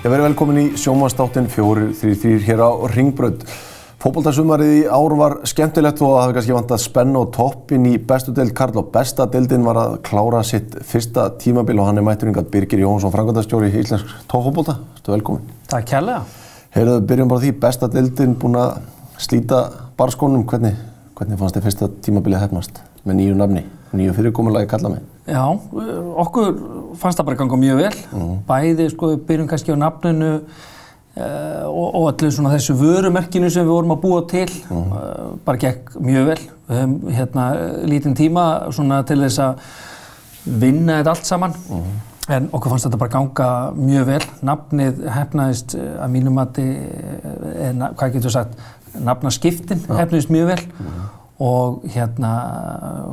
Ég verði velkomin í sjómanstáttin 433 hér á Ringbrönd. Fókbóltasumarið í ár var skemmtilegt og það hefði kannski vant að spenna og toppin í bestu deild Karl og besta deildin var að klára sitt fyrsta tímabil og hann er mætturingat Birgir Jónsson, frangandastjóri í Íslensk tókfókbólta. Þú velkomin. Takk kærlega. Heyrðu, byrjum bara því, besta deildin búin að slíta barskónum. Hvernig, hvernig fannst þið fyrsta tímabilið hefnast með nýju nafni, nýju fyrirkomulagi kalla mig? Já, okkur fannst það bara ganga mjög vel. Mm. Bæði, sko, við byrjum kannski á nafninu uh, og, og allir svona þessu vörumerkinu sem við vorum að búa til. Mm. Uh, bara gekk mjög vel. Við höfum hérna lítinn tíma svona til þess að vinna þetta allt saman. Mm. En okkur fannst þetta bara ganga mjög vel. Nafnið hefnaðist að mínum að þið, hvað getur sagt, nafnaskiptin hefnaðist mjög vel og hérna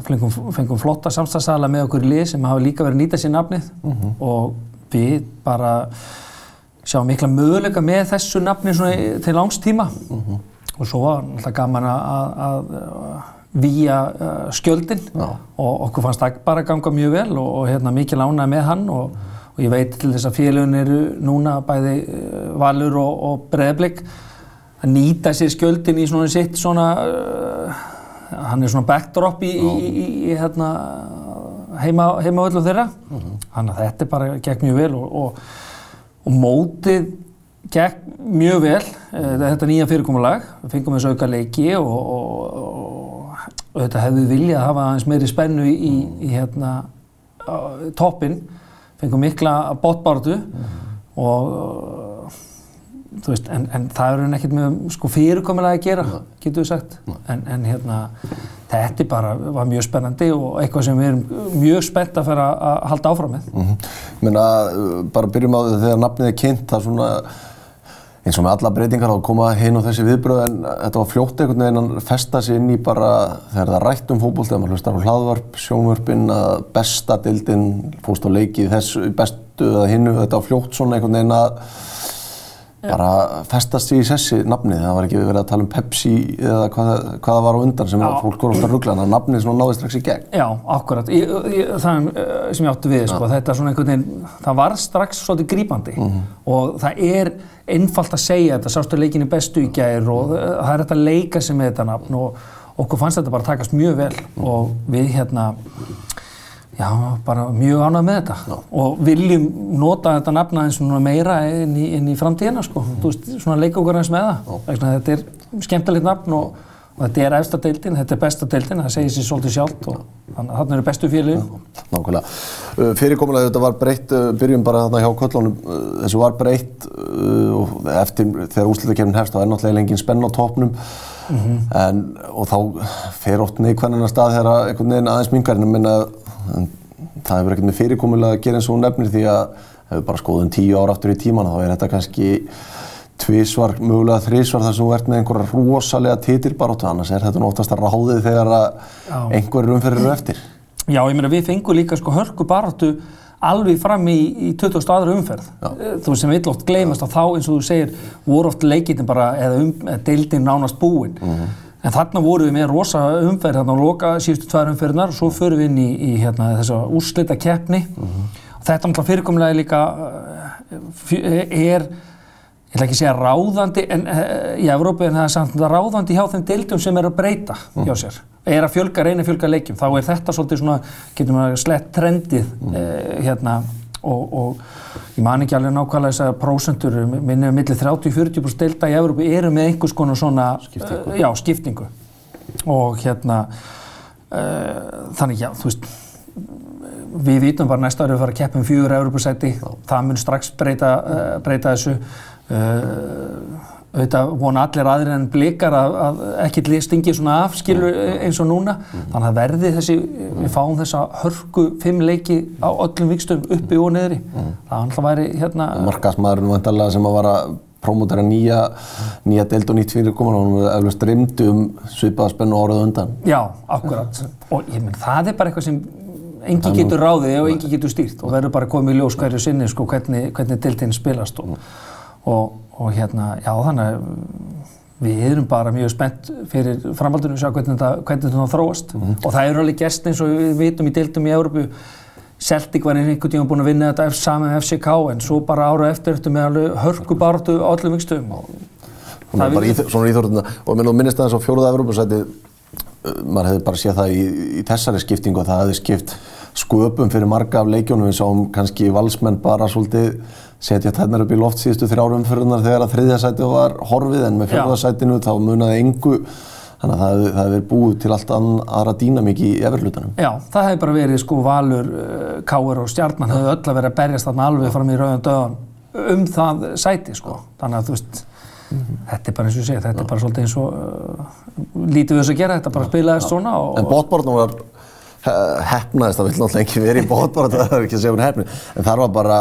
fengum, fengum flotta samstagsala með okkur í lið sem hafa líka verið að nýta sér nafnið mm -hmm. og við bara sjáum mikla möguleika með þessu nafni til langs tíma mm -hmm. og svo var alltaf gaman að, að výja uh, skjöldin Já. og okkur fannst það bara ganga mjög vel og, og hérna, mikið lánað með hann og, og ég veit til þess að félagun eru núna bæði uh, Valur og, og Breðblik að nýta sér skjöldin í svona sitt svona uh, hann er svona backdrop í, í, í, í hérna, heima, heimavöldu þeirra mm -hmm. þannig að þetta bara gekk mjög vel og, og, og mótið gekk mjög vel mm. þetta nýja fyrirkomulag við fengum þessu auka leiki og, og þetta hefði viljað að hafa aðeins meiri spennu í mm. hérna, toppin fengum mikla botbardu mm. og Veist, en, en það eru ekkert með sko, fyrirkomulega að gera, getur við sagt. En, en hérna, þetta bara var mjög spennandi og eitthvað sem við erum mjög spennt að fara að halda áfram með. Mm -hmm. Mér meina, bara byrjum á því þegar nafnið er kynnt, það er svona eins og með alla breytingar á að koma hinn og þessi viðbröð, en þetta var fljótt einhvern veginn að festa sig inn í bara, þegar það rætt um fókból, þegar maður hlustar á hlaðvarp, sjónvörpinn, að besta dildinn, fórst á leikið þessu, bestu eða hinnu, þetta var fljótt svona einhvern veginn að bara festast í sessi nafnið, það var ekki verið að tala um Pepsi eða hvað, hvað það var á undan sem fólk voru ofta að ruggla, þannig að nafnið svona náði strax í gegn. Já, akkurat, í, í, það eh, sem ég átti við, sko, þetta er svona einhvern veginn, það var strax svolítið grípandi mm -hmm. og það er einfalt að segja þetta, sástu leikinni bestu í gæðir og það er þetta að leika sem með þetta nafn og okkur fannst þetta bara takast mjög vel mm. og við hérna Já, bara mjög ánægð með þetta Já. og viljum nota þetta nafna eins og meira inn í, inn í framtíðina sko. Mm. Þú veist, svona leika okkur eins með það. Þetta er skemmtilegt nafn og, og þetta er efsta deildin, þetta er besta deildin, það segir sér svolítið sjálft og þannig að þarna eru bestu félagin. Nákvæmlega. Uh, Fyrirkomulega þetta var breytt, uh, byrjum bara þarna hjá Köllunum, uh, þessu var breytt og eftir þegar úslutakefnin hefst þá er náttúrulega lengið spenn á tópnum mm -hmm. en og þá fer ótt neikvæmina stað þegar einhvern veginn aðeins mingarinn en það hefur ekkert með fyrirkomulega að gera eins og nefnir því að ef við bara skoðum tíu ára aftur í tíman þá er þetta kannski tvísvar, mögulega þrísvar þar sem þú ert með einhverja rosalega titilbaróttu annars er þetta náttúrulega að ráðið þegar að einhverjum umferðir eru eftir. Já, ég meina við fengum líka sko hörku baróttu alveg fram í, í 20. aðra umferð. Já. Þú sem vill oft gleymast að þá eins og þú segir voru oft leikinn bara eða um, deildinn nánast búinn. Mm -hmm. En þarna vorum við með rosa umferð þarna loka síðustu tvær umferðinar og svo förum við inn í, í hérna, þessa úrslita keppni. Mm -hmm. Þetta náttúrulega fyrirkomlega líka eh, er, ég ætla ekki að segja ráðandi en, uh, í Evrópu en það er samt ráðandi hjá þeim deildum sem er að breyta mm. hjá sér. Er að fjölga, reyna að fjölga leikjum. Þá er þetta svolítið svona, getur maður slett trendið mm. uh, hérna og, og ég man ekki alveg nákvæmlega þess að prósentur, minnum millir 30-40% delta í Európu eru með einhvers konar svona skiptingu, uh, já, skiptingu. og hérna uh, þannig já, þú veist við vitum bara næsta árið að fara að keppa um fjögur Európusæti, það mun strax breyta, uh, breyta þessu auðvitað vona allir aðrir en blikar að, að ekkert stingi svona af skilur eins og núna. Mm. þannig að verði þessi, við fáum þessa hörku fimm leiki á öllum vikstum uppi og niðri. Mm. það alltaf væri hérna Markasmaðurinn vantarlega sem að vara prómótara nýja nýja deild og nýtt fyrirkoman og hann hefði streymt um svipaða spennu áraðu undan. Já, akkurat. Og ég menn það er bara eitthvað sem engi getur ráðið og engi getur stýrt og verður bara komið í ljós hverju sinni sko hvernig, hvernig deildinn spilast og, og og hérna, já þannig að við erum bara mjög spennt fyrir framhaldinu að sjá hvernig þetta, hvernig þetta þróast. Og það eru alveg gest eins og við vitum í deildum í Európu Celtic var einhvern tíma búin að vinna þetta saman með FCK en svo bara ára eftir eftir með alveg hörku barðu á öllum vikstöðum og Svona, íþórtuna og minn og minnist aðeins á fjóruða Evrópusæti. Maður hefði bara séð það í, í þessari skiptingu að það hefði skipt sköpum fyrir marga af leikjónum við sáum kannski valsmenn bara svolítið setja tennar upp í loft síðustu þrjárum umfyrirnar þegar að þriðja sæti var horfið en með fjóruða sætinu þá munaði engu. Þannig að það hefði, það verið búið til allt aðra dýnamík í efirlutanum Já, það hefði bara verið sko Valur, uh, Káur og Stjarnan hefði öll að vera að berjast þarna alveg fram í rauðan döðan um það sæti sko. Þannig að þú veist, þetta er bara eins og ég segi, þetta er bara svolítið eins og uh, lítið við þess að gera, þetta bara spilaðist svona og, En bótborðnum var he- heppnaðist, það vil náttúrulega ekki verið í bótborð, það er ekki að segja hún heppni, en þar var bara,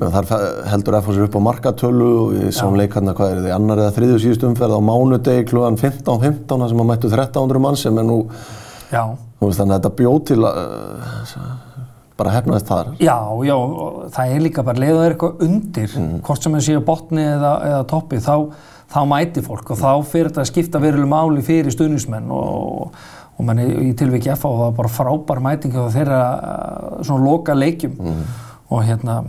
þar heldur FH sér upp á markatölu og við sáum leikarna, hvað er þið, annar eða þriðju síðust umferð á mánudegi klugan 15.15 þar sem að mættu 1300 mann sem er nú, já, þú veist þannig að þetta bjóð til uh, bara heppnaðist þar. já, já, og það er líka bara leiða þeir eitthvað undir, hvort sem það séu botni eða, eða toppi, þá, þá mæti fólk og þá fyrir þetta að skipta veruleg máli fyrir stuðnismenn og, og manni í tilviki FH var bara frábær mæting á þeirra svona loka leikjum. Og hérna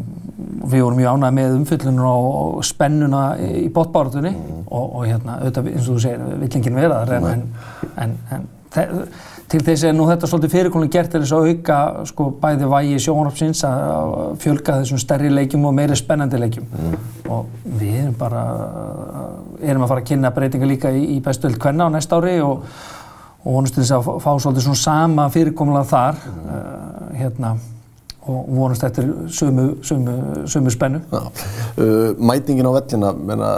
við vorum mjög ánægði með umfyllunum og spennuna í botbáratunni og, og hérna auðvitað eins og þú segir vill enginn vera þar en, en, en, þe- til þess er nú þetta svolítið fyrirkonlega gert til þess að auka sko bæði vægi sjónarpsins að fjölga þessum stærri leikjum og meiri spennandi leikjum. Og við erum bara erum að fara að kynna breytinga líka í, í bestöld kvenna á næsta ári og og vonast til þess að fá, svolítið svona sama fyrirkomulega þar. Uh, hérna og vonast eftir sömu, sömu, sömu spennu. Uh, mætingin á vellina, menna,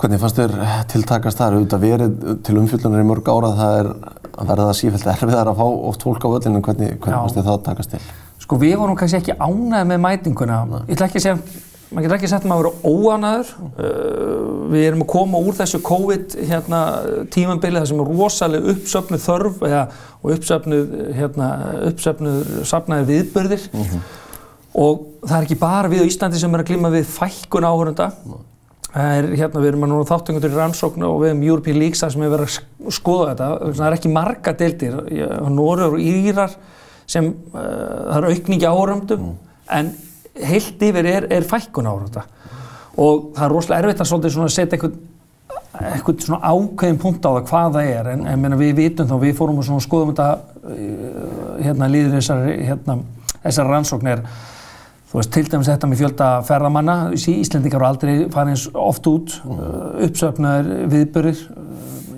hvernig fannst þér tiltakast þar? Auðvitað verið til umfyllunar í mörg ára það er að verða það sífælt erfiðar að fá oft fólk á vellinu, hvernig, hvernig fannst þér það að takast til? Sko við vorum kannski ekki ánægði með mætinguna. Ég ætla ekki að segja, maður getur ekki að maður vera óánæður. Uh, við erum að koma úr þessu COVID hérna, sem er rosalega uppsöfnuð þörf eða, og uppsöfnuð, hérna, safnaði viðbörðir. Og það er ekki bara við á Íslandi sem er að glíma við fækkun áhörunda. Það er, hérna, við erum að núna þáttengundur í rannsóknu og við erum European Leagues þar sem við verðum að sk- skoða þetta. Það er ekki marga deildir, Norður og Írar sem, uh, það er aukningi áhörundum, en heilt yfir er, er fækkun áhörunda. Og það er rosalega erfitt að setja eitthvað svona ákveðin punkt á það hvað það er. En, en meina, við vitum þá, við fórum og skoðum þetta uh, hérna líður þessar hérna, þessar rannsóknir þú veist, til dæmis þetta með fjölda ferðamanna. Íslendingar eru aldrei farið eins oft út uh, uppsöfnaður viðbörir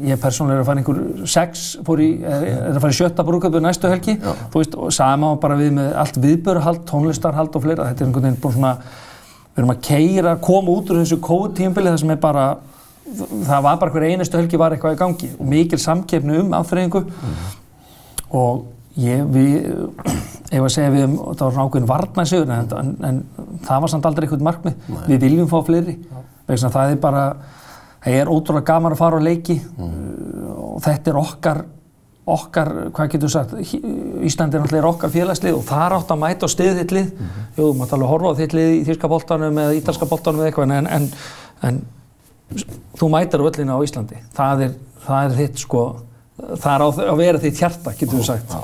ég persónulega er að fara einhver sex fór í, er, er að fara í sjötta brúköpu næstu helgi, þú veist, og sama og bara við með allt viðbörhald, tónlistarhald og fleira, þetta er einhvern veginn búin svona við erum að keira, koma út úr þessu kóðtímbili þar sem er bara það var bara hver einustu helgi var eitthvað í gangi. Og mikil samkeppni um afþreyingu. Og ég, við, ef að segja við um, það var ákveðin varnæsigur en, en, en það var samt aldrei eitthvað markmið, við viljum fá fleiri, vegna það er bara, það er ótrúlega gaman að fara á leiki. Uh, og þetta er okkar, okkar, hvað getur sagt, Íslandi er náttúrulega okkar félagslið og það er átt að mæta á stiðið þitt lið, jú, maður tala horfa á þitt lið í þýrska boltanum eða ítalska boltanum eða eitthvað, en, en, en þú mætar á völlina á Íslandi, það er, það er þitt sko, það er á, að vera þitt hjarta, getur við sagt.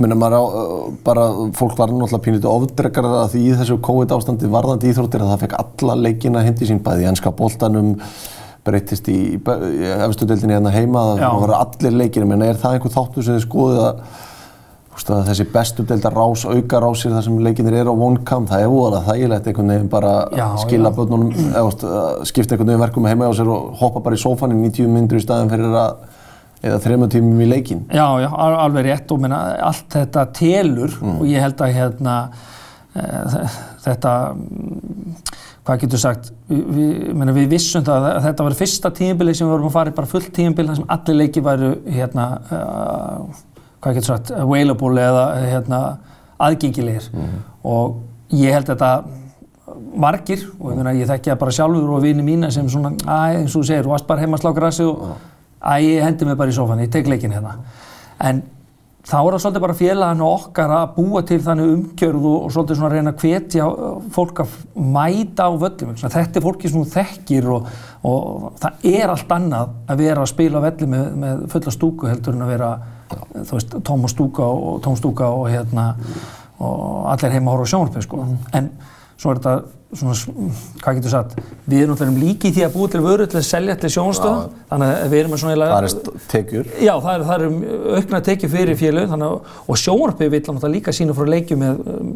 Maður á, uh, bara, fólk var náttúrulega pínlítið ofdrekkar að því í þessu COVID ástandi varðandi íþróttir að það fekk alla leikina hindi sín bæði í ennska boltanum breytist í, í efstu deildinni hérna heima að það voru allir leikina, menn er það einhver þáttu sem þið skoðið að, að þessi bestu deildar rás, auka rásir þar sem leikinir eru á OneCam, það er voðalega þægilegt einhvern veginn bara Já, skila já. börnunum, eða skipta einhvern veginn verkum heima á sér og hoppa bara í sófan í 90 myndur í staðin fyrir að eða þrema tímum í leikin. Já, já, al- alveg rétt og minna, allt þetta telur og ég held að hérna, e, þetta, mm, hvað getur sagt, við, við, við vissum það að þetta var fyrsta tímabili sem við vorum að fara í bara fullt tímabili þar sem allir leiki væru, hérna, uh, hvað getur sagt, available eða hérna, aðgengilegir. Og ég held þetta margir og ég, meina, ég þekki það bara sjálfur og vini mína sem svona, æ, eins og þú segir, þú varst bara heima að slá grassi og æ, ég hendi mig bara í sófan, ég tek leikinn hérna. En þá er það svolítið bara félaginu okkar að búa til þannig umgjörð og, svolítið svona að reyna að hvetja uh, fólk að mæta á völlum. Þetta er fólki sem þú þekkir og, og það er allt annað að vera að spila á velli með, með fulla stúku heldur en að vera veist, tóm og stúka og tóm stúka og hérna og allir heima að horfa á sjónvarpið sko. En svo er þetta svona, hvað getur sagt, við erum náttúrulega líki í því að búa til vöru til að selja til sjónvarstöðum, þannig að við erum með svona Það er tekjur. Já, það er, það er aukna tekið fyrir þannig að, og sjónvarpið vil náttúrulega líka sína frá leikjum með um,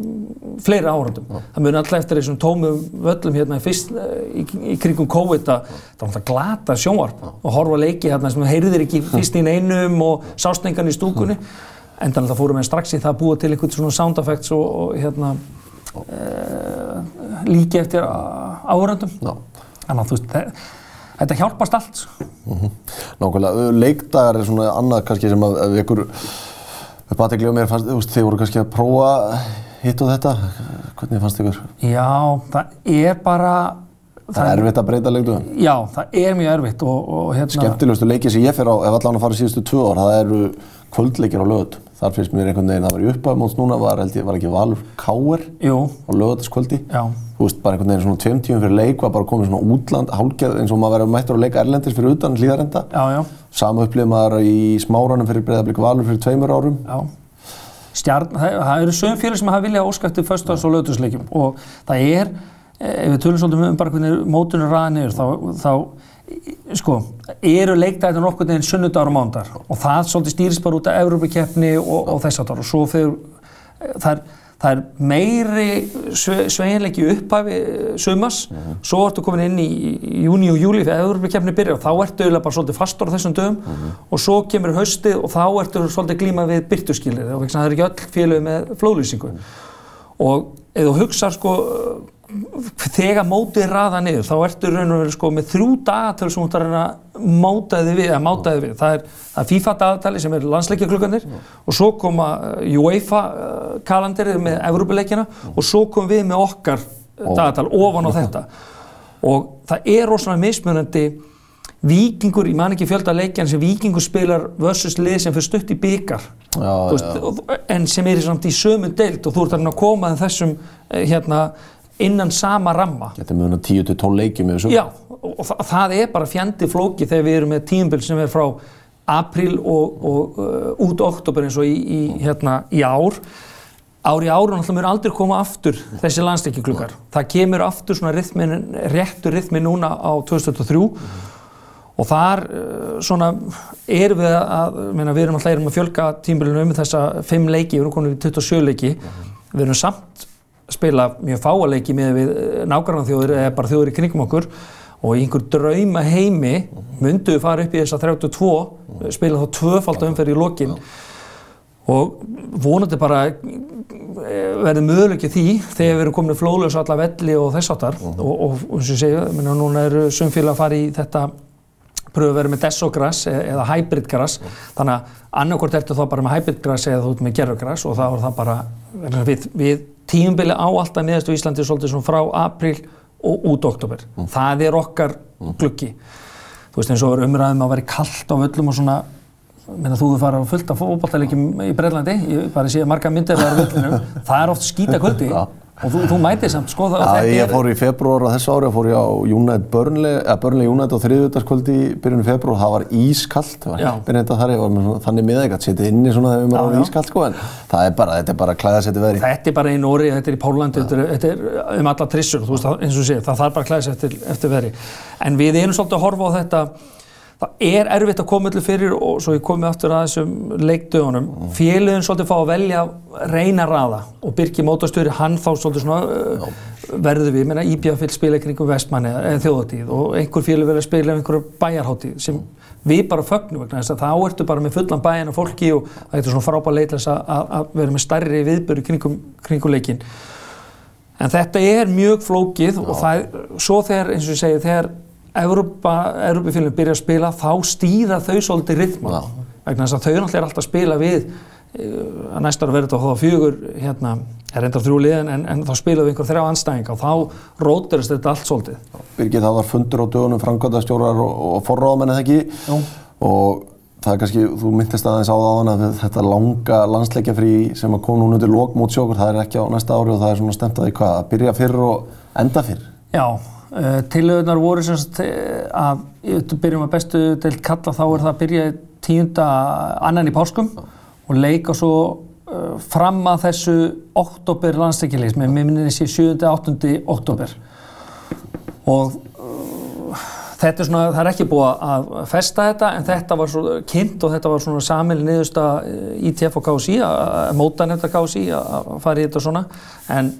fleiri áhörndum. Það muni alltaf eftir þessum tómum völlum hérna fyrst uh, í, í kringum COVID að það var náttúrulega glata sjónvarp og horfa leiki hérna sem heyrðir ekki fyrst í neinum og sástengan í stúkunni. En þannig að það fórum við strax í það að búa til einhvern svona sound effects og, og hérna uh, líki eftir áhörndum. Já. Þannig að þú veist, þe- þetta hjálpast allt. Nákvæmlega, leikdagar er svona annað kannski sem að upp aðtegli á mér, fannst, veist, þið voru kannski að prófa hitt og þetta, hvernig fannst ykkur? Já, það er bara... Það er erfitt að breyta leikdagum. Já, það er mjög erfitt og, og hérna... Skemmtilegustu leikið sem ég fer á, ef allan að fara síðustu tvö ár, það eru kvöldleikir á lögutum. Þar finnst mér einhvern veginn, það var í upphafmóts núna, var, held ég, var ekki Valur Káer á lögutaskvöldi. Þú veist, bara einhvern veginn svona tveim tíum fyrir leik var bara komið svona útland, hálfgeð, eins og maður verið mættur að leika erlendis fyrir utan hlýðarenda. já, já, Sama upplifið maður í smáranum fyrir breyðablík Valur fyrir tveimur árum. já. Stjarn, það, það eru sögum félag sem hafa viljað óskæfti föstudags og lögutusleikjum og það er, eh, ef við tölum svolítið um bara hvernig mótunum ræða niður, þá, þá sko, eru leikdæðin okkur neginn sunnudagur og mándar og það svolítið stýrist bara út af Evrópukeppni og, og þess að og svo fyrir, það er, það er meiri sve, sveginleiki upphafi eh, sumas, svo ertu komin inn í í júni og júli þegar Evrópukeppni byrjar og þá ertu eiginlega bara svolítið fastur á þessum dögum. Og svo kemur haustið og þá ertu svolítið glímað við byrtuskilir og það er ekki öll félög með flóðlýsingu. Og ef þú hugsa sko þegar mótið raða niður þá ertu raun og verið sko með þrjú dagatölu sem þú ert að máta þið við, við. Það er, það er FIFA dagatali sem er landsleikjaklukkanir og svo koma uh, UEFA uh, kalenderið með Evrópuleikjana og svo komum við með okkar uh, dagatal ofan á þetta. Og það er rosalega mismunandi Víkingur, ég man ekki fjölda leikjan sem Víkingur spilar versus lið sem fyrir stutt í byggar en sem er í samt í sömu deild og þú ert að koma þessum eh, hérna, innan sama ramma. Þetta er mjög 10-12 leikjum yfir sög. Já, og það, það er bara fjandi flóki þegar við erum með tímabil sem er frá apríl og, og uh, út oktober eins og í, í, hérna, í ár. Ár í árun alltaf mér aldrei koma aftur þessi landsleikiklukkar það kemur aftur svona rithmin, réttur rithmi núna á 2003 og þar uh, svona erum við að, meina, við erum alltaf erum að fjölga tímbilinu um þessa fimm leiki, við erum komin í 27 leiki. Við erum samt spila mjög fáa leiki með við nágrann þjóður eða bara þjóður í kringum okkur. Og í einhver drauma heimi myndu við fara upp í þessa 32 spila þá tvöfald umferð í lokin. Og vonandi bara eh, verði möguleiki því þegar við erum komin í flóðlaus alla velli og þess áttar og, og eins og ég segja, minna, núna eru sumfélag að fara í þetta pröfu að vera með desogras eða hybridgras. Þannig að annarkort ertu þá bara með hybridgras eða þú ert með gerfugras og þá er það bara við, við tíumbili á alltaf miðastu Íslandi svolítið svona frá apríl og út oktober. Það er okkar gluggi. Þú veist eins og umræðum að vera kallt á völlum og svona Meina, þú hefur farið á fullt af fókbaltaleikjum í Breitlandi, ég bara sé marga myndir þar á völlinu, það er oft skýta kvöldi og þú, þú mætið samt, sko það Já, þetta ég er- fór í februar á þessu ári, fór ég á United Burnley, eða Burnley United á þriðvöldarskvöldi í byrjunum februar, það var ískallt, það var Já. heppin þetta þar, ég var með þannig með ekki að setja inni svona þegar maður Já, var já. ískallt sko, en það er bara, þetta er bara klæðasetti veðri. Þetta er bara í Nóri, þetta er í Pólandi, er- þetta er um alla trissur, þú veist, eins og sé, það þarf bara að klæða sér eftir, veri. En við erum svolítið að horfa á þetta, það er erfitt að koma öllu fyrir og svo ég komi aftur að þessum leikdögunum. Félögin svolítið fá að velja reyna raða og Birki mótastöri, hann þá svolítið svona uh, verður við, ég meina Íbjafell spila í kringum vestmanni eða þjóðatíð og einhver verður að spila einhverju bæjarháttíð sem við bara fögnum vegna þess að þá ertu bara með fullan bæjan af fólki og það getur svona frábæð leitlis að, að, að vera með stærri viðböru kringum, kringum leikin. En þetta er mjög flókið og það svo þegar, eins og ég segi, þegar Európa-félagin byrja að spila, þá stýra þau svolítið rytma. Já. Vegna þess að þau náttúrulega er alltaf að spila við, eh, að næsta ára verður þetta þá fjögur, hérna, er reyndar þrjú liðin, en, en þá spila við einhver þrjá anstæðinga og þá róturast þetta allt svolítið. Birgir, það var fundur á dögunum framkvæmdastjórar og, og forráðamenn eða ekki Jú. og það er kannski, þú myndist aðeins á það áðan að þetta langa landsleikjafrí sem að kom núna undir lok mót sjókur, það er ekki á næsta ári og það er svona stemt að því hvað, að byrja fyrr og enda fyrr. Já, uh, tilöðunar voru semst uh, að, ef við byrjum að bestu deilt kalla þá er það að byrja tíunda annan í páskum og leika svo uh, fram að þessu oktober landsleikjalið, með minnir þessi 7. 8. oktober og þetta er svona, það er ekki búið að festa þetta en þetta var svo kynnt og þetta var svona samil niðursta í TF og KSI að móta nefnda KSI að fara í þetta svona en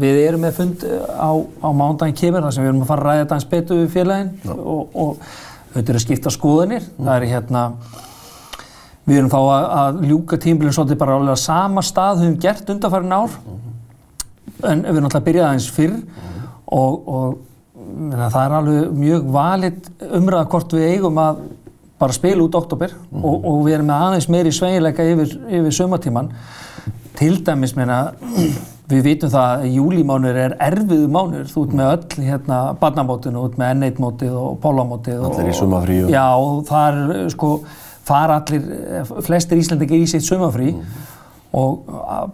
við erum með fund á, á mándaginn kemur þar sem við erum að fara að ræða þetta eins betur við félaginn og, og þetta eru að skipta skoðanir mm. það er hérna við erum þá að, að ljúka tímbilin svolítið bara alveg að sama stað höfum gert undanfærin ár mm. en við erum alltaf að byrja aðeins fyrr mm. og, og Menna, það er alveg mjög valit umræða hvort við eigum að bara spila út oktober -hmm. og, og við erum með aðeins meiri sveigileika yfir, yfir sömatíman. Til dæmis, meina, við vitum það að júlímánur er erfiðu mánur. Þú ert með öll hérna barnamótinu, þú ert með N1-mótið og Pólamótið. Allir í sumafríu. Já, það er sko, fara allir, flestir Íslandikir í sitt sumafrí. Mm og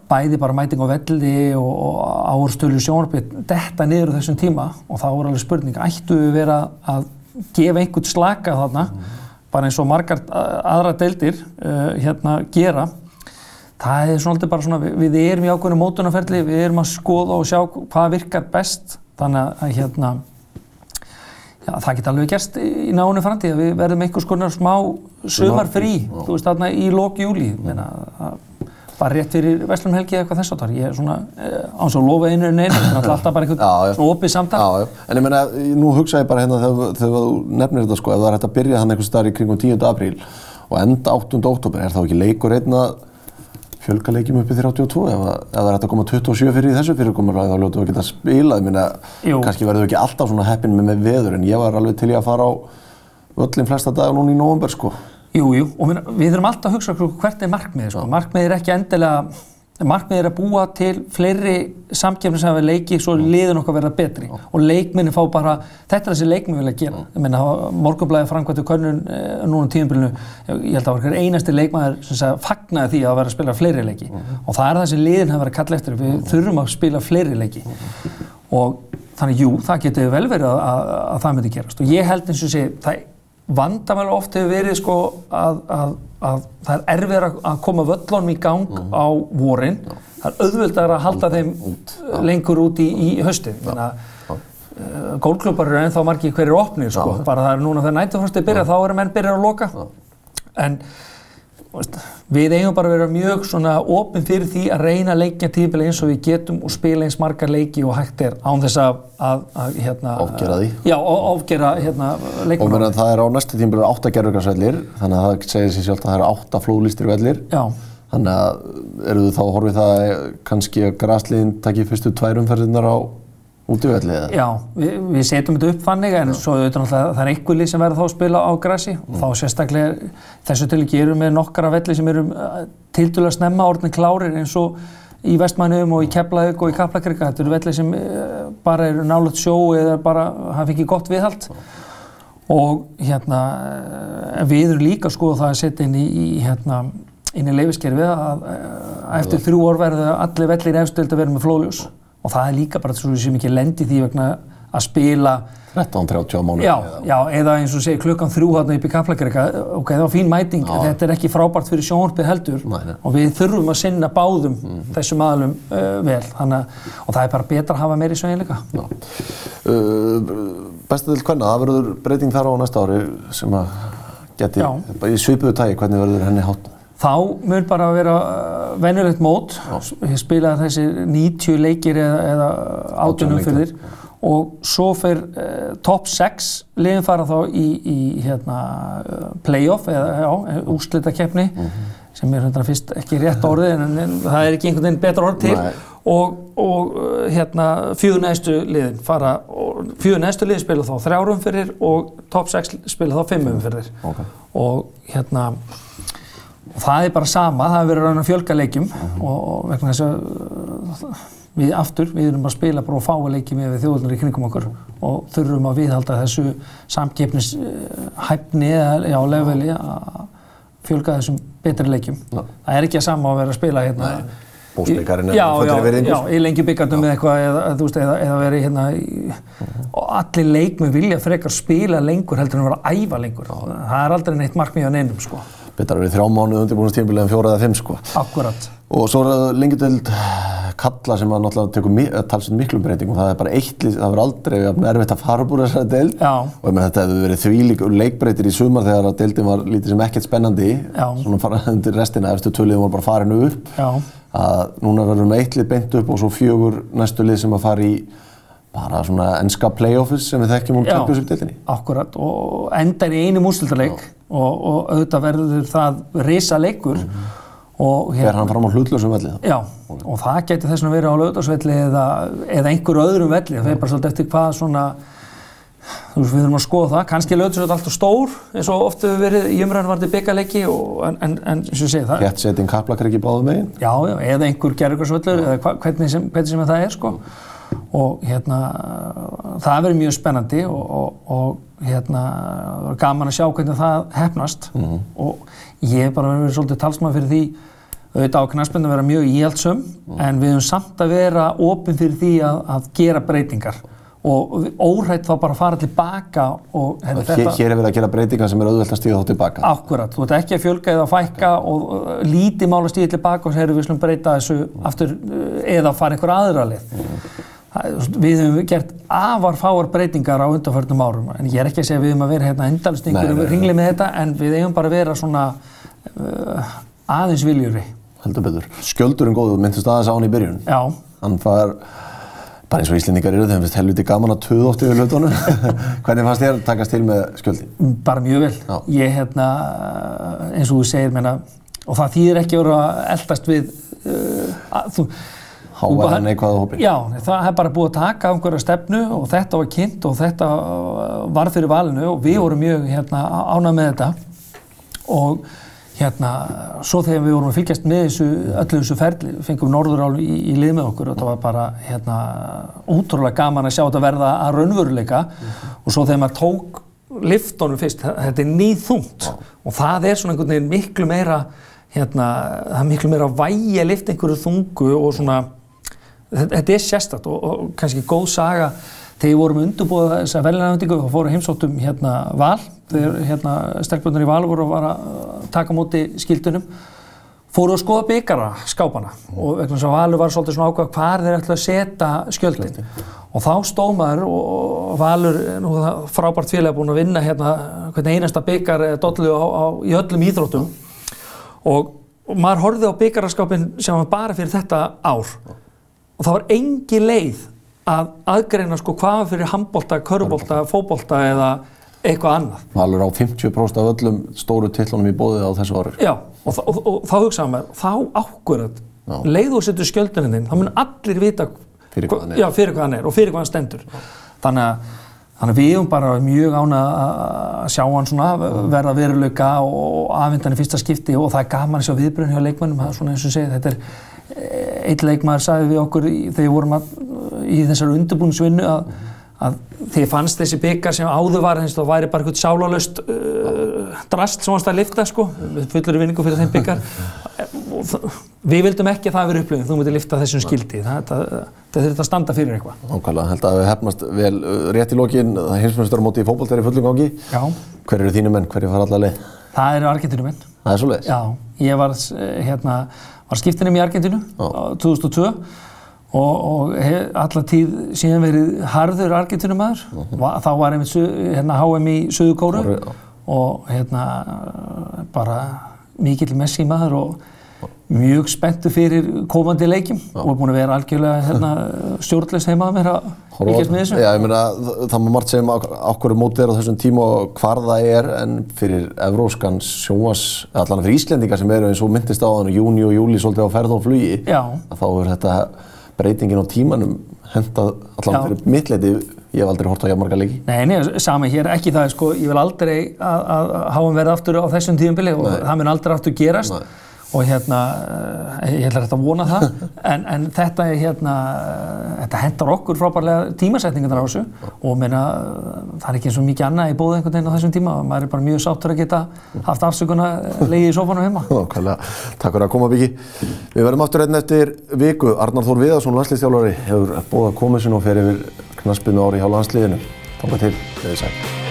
bæði bara mæting á velli og, og áherstölu sjónarbyrg detta niður á þessum tíma og þá er alveg spurning, ættu við vera að gefa einhvern slaka þarna mm. bara eins og margar aðra deildir uh, hérna gera það er svona bara svona, við erum í ákveðinu mótunarferðli, við erum að skoða og sjá hvað virkar best þannig að hérna Já, það geta alveg gerst í náinu framtíð að við verðum einhvers konar smá sömar frí, þú veist, þarna í lók júli. Mm bara rétt fyrir Vestlumhelgi eða eitthvað þess áttar. Ég er svona eh, áns og lofa einu en einu, það er alltaf bara eitthvað svona opið samtal. Já, já. En ég meina, nú hugsa ég bara hérna þegar, þú nefnir þetta sko, ef það er hægt að byrja hann einhvers staðar í kringum 10. apríl og enda 8. oktober, er þá ekki leikur einna fjölga leikjum uppið 32 ef það er hægt að koma 27 fyrir í þessu fyrirkomur þá ljótu við geta spilað, ég meina, kannski verður við ekki alltaf svona heppin með, með veður en ég var alveg til ég að fara á öllin flesta dagar núna í nógumber sko. Jú, jú, og við, við þurfum alltaf að hugsa hvert er markmiðið, sko. Markmiðið er ekki endilega, markmiðið er að búa til fleiri samkjöfnir sem hefur leikið svo liðin okkar verða betri Já. og leikminni fá bara, þetta er þessi leikminn vilja gera. Ég meina, morgunblæði framkvæmtu könnun eh, núna um tíumbilinu, ég held að það var einasti leikmæður sem fagnaði því að vera að spila fleiri leiki -hmm. og það er það sem liðin hefur verið að kalla eftir, við -hmm. þurfum að spila fleiri leiki og þannig, jú, það getur vel verið að, að, að það myndi gerast og ég held eins og sé, það vandamælu oft hefur verið sko að, að, að það er erfið að koma völlunum í gang mm á vorin. Já. Það er auðvöldar að halda þeim út, lengur út í, í höstin. Uh, gólklubbar eru ennþá margi hverjir opnir sko. Bara það er núna þegar nætufrostið byrja þá eru menn byrjar að loka. En Við eigum bara að vera mjög svona ofinn fyrir því að reyna að leikja tífili eins og við getum og spila eins margar leiki og hægt er án þess að, að, að hérna... Áfgera því. Já, áfgera hérna. Og að það er á næstu tímbilið átta gerðurgarsvellir, þannig að það segir sér sjálf að það eru átta flóðlistir vellir. Já. Þannig að eru þú þá horfið það kannski að græsliðin takki fyrstu tværumferðinar á Útífelli eða? Já, við, við setjum þetta upp fannig en svo auðvitað náttúrulega það er einhver lið sem verður þá að spila á grassi mm. og þá sérstaklega þessu til ekki eru með nokkara velli sem eru uh, tildulega snemma orðin klárir eins og í Vestmannum og í Keflavík og í Kaplakrika. Þetta eru velli sem uh, bara eru nálega sjó eða bara hafa ekki gott viðhald og hérna uh, við erum líka sko það að setja inn í, í hérna inn í leifiskerfið að eftir þrjú orð verður allir vellir efstöld að vera með flóðljós og það er líka bara svo sem ekki lendi því vegna að spila 13-30 mánu já, já, eða eins og segir klukkan þrjú hérna upp í Kaplakrika ok, það var fín mæting, já. þetta er ekki frábært fyrir sjónarpið heldur nei, nei. og við þurfum að sinna báðum mm -hmm. þessum aðlum uh, vel Þannig, og það er bara betra að hafa meiri sveginleika uh, Bestið til hvernig, það verður breyting þar á næsta ári sem að geti, í svipuðu tægi, hvernig verður henni hátt? Þá mun bara að vera uh, venjulegt mót, ég spilaði þessi 90 leikir eða, eða átunum fyrir þér og svo fer uh, top 6 liðin fara þá í, í hérna, uh, playoff eða já, úrslitakeppni mm -hmm. sem er hérna fyrst ekki rétt orðið en, en það er ekki einhvern veginn betra orð til. Nei. og, og hérna fjögur næstu liðin fara, fjögur næstu liðin spila þá þrjárum fyrir og top 6 spila þá fimmum fyrir okay. og hérna og það er bara sama, það hefur verið raun að fjölga leikjum uh -huh. og, og vegna þess að við aftur, við erum að spila bara og fá að leikjum við þjóðunar í kringum okkur uh -huh. og þurfum að viðhalda þessu samkeppnishæfni eða já, leveli fjölga þessum betri leikjum. Já. Það er ekki að sama að vera að spila hérna. Bósbyggarinn er já, fullri já, já, í lengi byggandum eða eitthvað eða, eða, eða verið hérna í, og allir leikmenn vilja frekar spila lengur heldur en vera að æfa lengur. Það er aldrei neitt markmið á neinum, sko. Betar að vera þrjá mánuð undirbúinustímbilið en fjóra eða fimm sko. Akkurat. Og svo er það lengjadöld kalla sem að náttúrulega tekur mi talsveit miklum breytingum. Það er bara eitt lið, það verður aldrei jafn erfitt að fara úr þessari deild. Já. Og ég með þetta hefur verið þvílík leikbreytir í sumar þegar að deildin var lítið sem ekkert spennandi. Já. Svona fara undir restina, eftir töluðum var bara farinu upp. Já. Að núna verður með eitt lið beint upp og svo fjögur næstu lið sem að fara í bara svona enska playoffs sem við þekkjum úr Já. Champions-deildinni. Akkurat og endar í einu músildaleik og, og auðvitað verður það risa leikur og Fer hann fram á hlutlösum velli? Já, og það getur þess að vera á lögdagsvelli eða, eða einhverju öðrum velli, það er bara svolítið eftir hvað svona, þú veist, við þurfum að skoða það, kannski er lögdagsvelli alltaf stór, eins og oft hefur verið í umræðan varði byggarleiki, en, en, en og ég segi það, Rétt setting kaplakar ekki báðum megin? já, já, eða einhver gerðugarsvöllur, eða hvernig, sem, hvernig sem það er, sko, og hérna, það verður mjög spennandi og, og, og hérna, verður gaman að sjá hvernig það hefnast og ég hef bara verið svolítið talsmann fyrir því auðvitað á knaspinu að vera mjög íhaldsum en við höfum samt að vera opinn fyrir því að, að gera breytingar. Og óhrætt þá bara að fara tilbaka og hefði Hér, hér er verið að gera breytingar sem er auðvelt að stíða þá tilbaka. Akkurat, þú ert ekki að fjölga eða að fækka og lítið mál að stíða tilbaka og segja við slum breyta þessu aftur uh, eða fara einhver aðra lið. Það- Við höfum gert afar fáar breytingar á undanförnum árum en ég er ekki að segja að við höfum að vera hérna nei, einhverjum nei. ringli með þetta en við eigum bara að vera svona uh, aðeins viljuri. heldur betur. Skjöldurinn góðu, myndist aðeins á hann í byrjun. Já, Hann fær, bara eins og Íslendingar eru, þeim finnst helviti gaman að töða oft yfir hlutunum. Hvernig fannst þér takast til með skjöldi? bara mjög vel. Já. Ég hérna, eins og þú segir, menna, og það þýðir ekki að vera eldast við, uh, að, þú, Hávæða neikvæða hópin. Já, það er bara búið að taka einhverja stefnu og þetta var kynnt og þetta uh, var fyrir valinu og við vorum mjög hérna, ánað með þetta og hérna, svo þegar við vorum að fylgjast með þessu, öllu þessu ferli, fengum Norðurál í, í lið með okkur og þetta var bara hérna, útrúlega gaman að sjá þetta verða að raunveruleika og svo þegar maður tók liftunum fyrst, þetta er nýþungt og það er svona einhvern veginn miklu meira hérna, það er miklu meira að lifta einhverju þungu og svona þetta er sérstakt og, og kannski góð saga. Þegar við vorum undurbúið þessa velinaðvendingu og fórum heimsóttum hérna val. Þegar hérna stelpunar í val voru að að taka móti skildunum fóru að skoða byggara skápana og vegna þess að Valur var svolítið svona ákvað hvar þeir ætla að setja skjöldin. Og þá stóð maður og Valur nú það frábært félag búin að vinna hérna hvernig einasta byggar dollu á, á, í öllum íþróttum. Og, og maður horfið á byggaraskápin sem var bara fyrir þetta ár og það var engi leið að aðgreina sko hvað var fyrir handbolta, körbolta, fótbolta eða eitthvað annað. Valur á 50% af öllum stóru tillunum í bóðið á þessu ári. Já, og, og, og, og þá hugsaðum maður, þá ákvörðat, leið og setur skjölduninn þinn, þá mun allir vita Fyrir hvað hann er. Já, fyrir hvað hann er og fyrir hvað hann stendur. Þannig að, þannig að við erum bara mjög ána að sjá hann svona verða veruleika og afhendan í fyrsta skipti og það er gaman að sjá viðbröðin hjá leikmönnum, það er svona eins og segið, þetta er einn leikmaður sagði við okkur þegar við vorum að, í þessari undirbúningsvinnu að, að þið fannst þessi byggar sem áður var eins og það væri bara eitthvað sálalöst uh, drast sem varst að lifta sko, fullur vinningu fyrir þeim það, við vildum ekki að það veri upplifin, þú mútið lifta þessum skildi, það, það, það þurft að standa fyrir eitthvað. Nákvæmlega, held að við hefnast vel uh, rétt í lokin, það er heimsmyndstöru í fótbolta er í fullum gangi. Já, Hver eru þínu menn, hverju fara alla leið? það eru Argentínumenn. Það er svo leiðis. Já, ég var, eh, hérna, var skiptinum í Argentínu á 2002 og, og hef alla tíð síðan verið harður Argentínumæður. Va- Þá var einmitt hérna, HM í Suðu Kóru Kóru, já. og hérna, bara mikill messi maður og mjög spenntu fyrir komandi leikjum og er búin að vera algjörlega hérna, stjórnleis heima að að fylgjast með þessu. Já, ég meina, það- má margt segja um okkur mótið er á þessum tíma og hvar það er en fyrir evróskan sjónvas, allan fyrir Íslendinga sem eru eins og myndist á þannig júni og júli svolítið á ferð og flugi, Já. að þá er þetta breytingin á tímanum hendað allan Já. fyrir mitt leiti, ég hef aldrei hort á jafnmarga leiki. Nei, nei, sami hér, ekki það, sko, ég vil aldrei að, að hafa hann verið aftur á þessum tíðumbili og það mun aldrei aftur gerast Nei. Og hérna, eh, ég ætla að vona það, en, en þetta er hérna, eh, þetta hendar okkur frábærlega tímasetningarnar á þessu og meina, það er ekki eins og mikið annað í bóðu einhvern veginn á þessum tíma og maður er bara mjög sáttur að geta haft afsökun að leiði í sófanum heima. Nákvæmlega, takk fyrir að koma Byggi. Við verðum aftur einn eftir viku. Arnar Þór Viðarsson, landslýstjálfari, hefur bóða komið sinni og fer yfir knaspinu ári hjá landsliðinu. Takk til, leðið sæl.